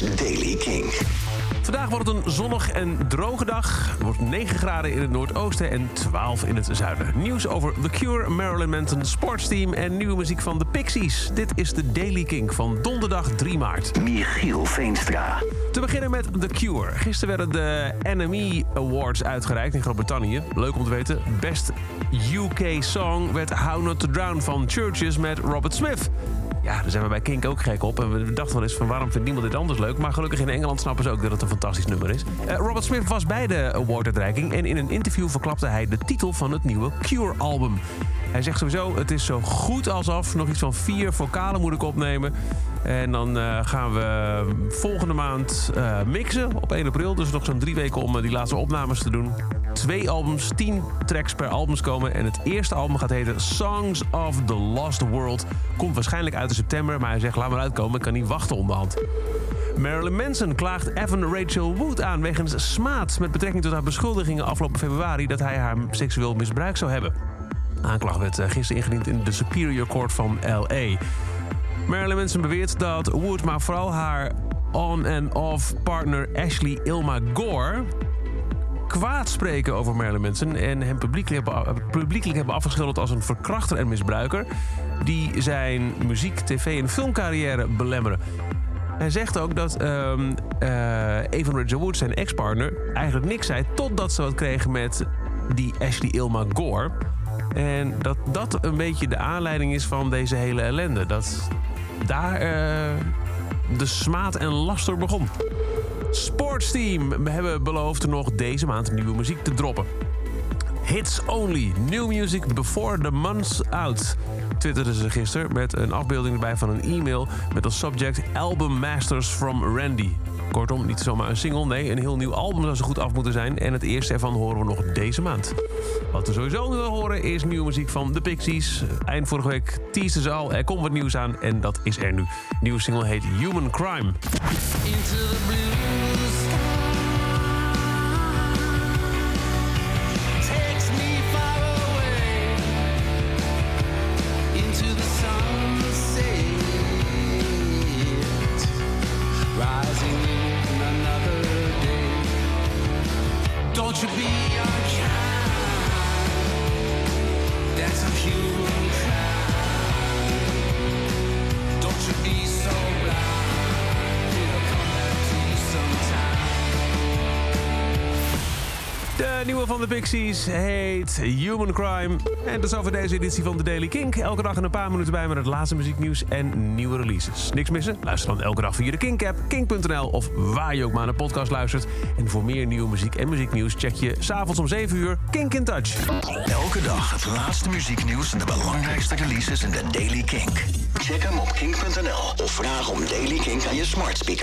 Daily King. Vandaag wordt het een zonnig en droge dag. Het wordt 9 graden in het noordoosten en 12 in het zuiden. Nieuws over The Cure, Marilyn Manson, sportsteam en nieuwe muziek van The Pixies. Dit is de Daily King van donderdag 3 maart. Michiel Veenstra. Te beginnen met The Cure. Gisteren werden de NME Awards uitgereikt in Groot-Brittannië. Leuk om te weten. Best UK Song werd How Not to Drown van Churches met Robert Smith. Ja, daar zijn we bij Kink ook gek op. En we dachten wel eens van waarom vindt niemand dit anders leuk? Maar gelukkig in Engeland snappen ze ook dat het een fantastisch nummer is. Eh, Robert Smith was bij de awarduitreiking en in een interview verklapte hij de titel van het nieuwe Cure-album. Hij zegt sowieso, het is zo goed alsof. Nog iets van vier vocalen moet ik opnemen. En dan eh, gaan we volgende maand eh, mixen op 1 april. Dus nog zo'n drie weken om die laatste opnames te doen. Twee albums, tien tracks per albums komen. En het eerste album gaat heten Songs of the Lost World. Komt waarschijnlijk uit in september, maar hij zegt laat maar uitkomen. Ik kan niet wachten onderhand. Marilyn Manson klaagt Evan Rachel Wood aan wegens smaad... met betrekking tot haar beschuldigingen afgelopen februari... dat hij haar seksueel misbruik zou hebben. Aanklacht werd eh, gisteren ingediend in de Superior Court van L.A. Marilyn Manson beweert dat Wood, maar vooral haar on- en off-partner Ashley Ilma Gore... kwaad spreken over Marilyn Manson... en hem publiekelijk hebben, publiekelijk hebben afgeschilderd als een verkrachter en misbruiker... die zijn muziek, tv en filmcarrière belemmeren. Hij zegt ook dat ehm eh, Evan Rachel Wood, zijn ex-partner, eigenlijk niks zei... totdat ze wat kregen met die Ashley Ilma Gore... En dat dat een beetje de aanleiding is van deze hele ellende. Dat daar eh, de smaad en laster begon. Sportsteam hebben beloofd nog deze maand nieuwe muziek te droppen. Hits Only, new music before the month's out. Twitterden ze gisteren met een afbeelding erbij van een e-mail... met als subject Album Masters from Randy. Kortom, niet zomaar een single, nee, een heel nieuw album zou zo goed af moeten zijn. En het eerste ervan horen we nog deze maand. Wat we sowieso willen horen is nieuwe muziek van The Pixies. Eind vorige week teasten ze al, er komt wat nieuws aan en dat is er nu. Nieuwe single heet Human Crime. into Don't you be unkind. That's a human nieuwe van de Pixies heet Human Crime. En dat is over deze editie van The Daily Kink. Elke dag een paar minuten bij met het laatste muzieknieuws en nieuwe releases. Niks missen? Luister dan elke dag via de Kink-app, kink.nl of waar je ook maar naar de podcast luistert. En voor meer nieuwe muziek en muzieknieuws check je s'avonds om 7 uur Kink in Touch. Elke dag het laatste muzieknieuws en de belangrijkste releases in de Daily Kink. Check hem op kink.nl of vraag om Daily Kink aan je smart speaker.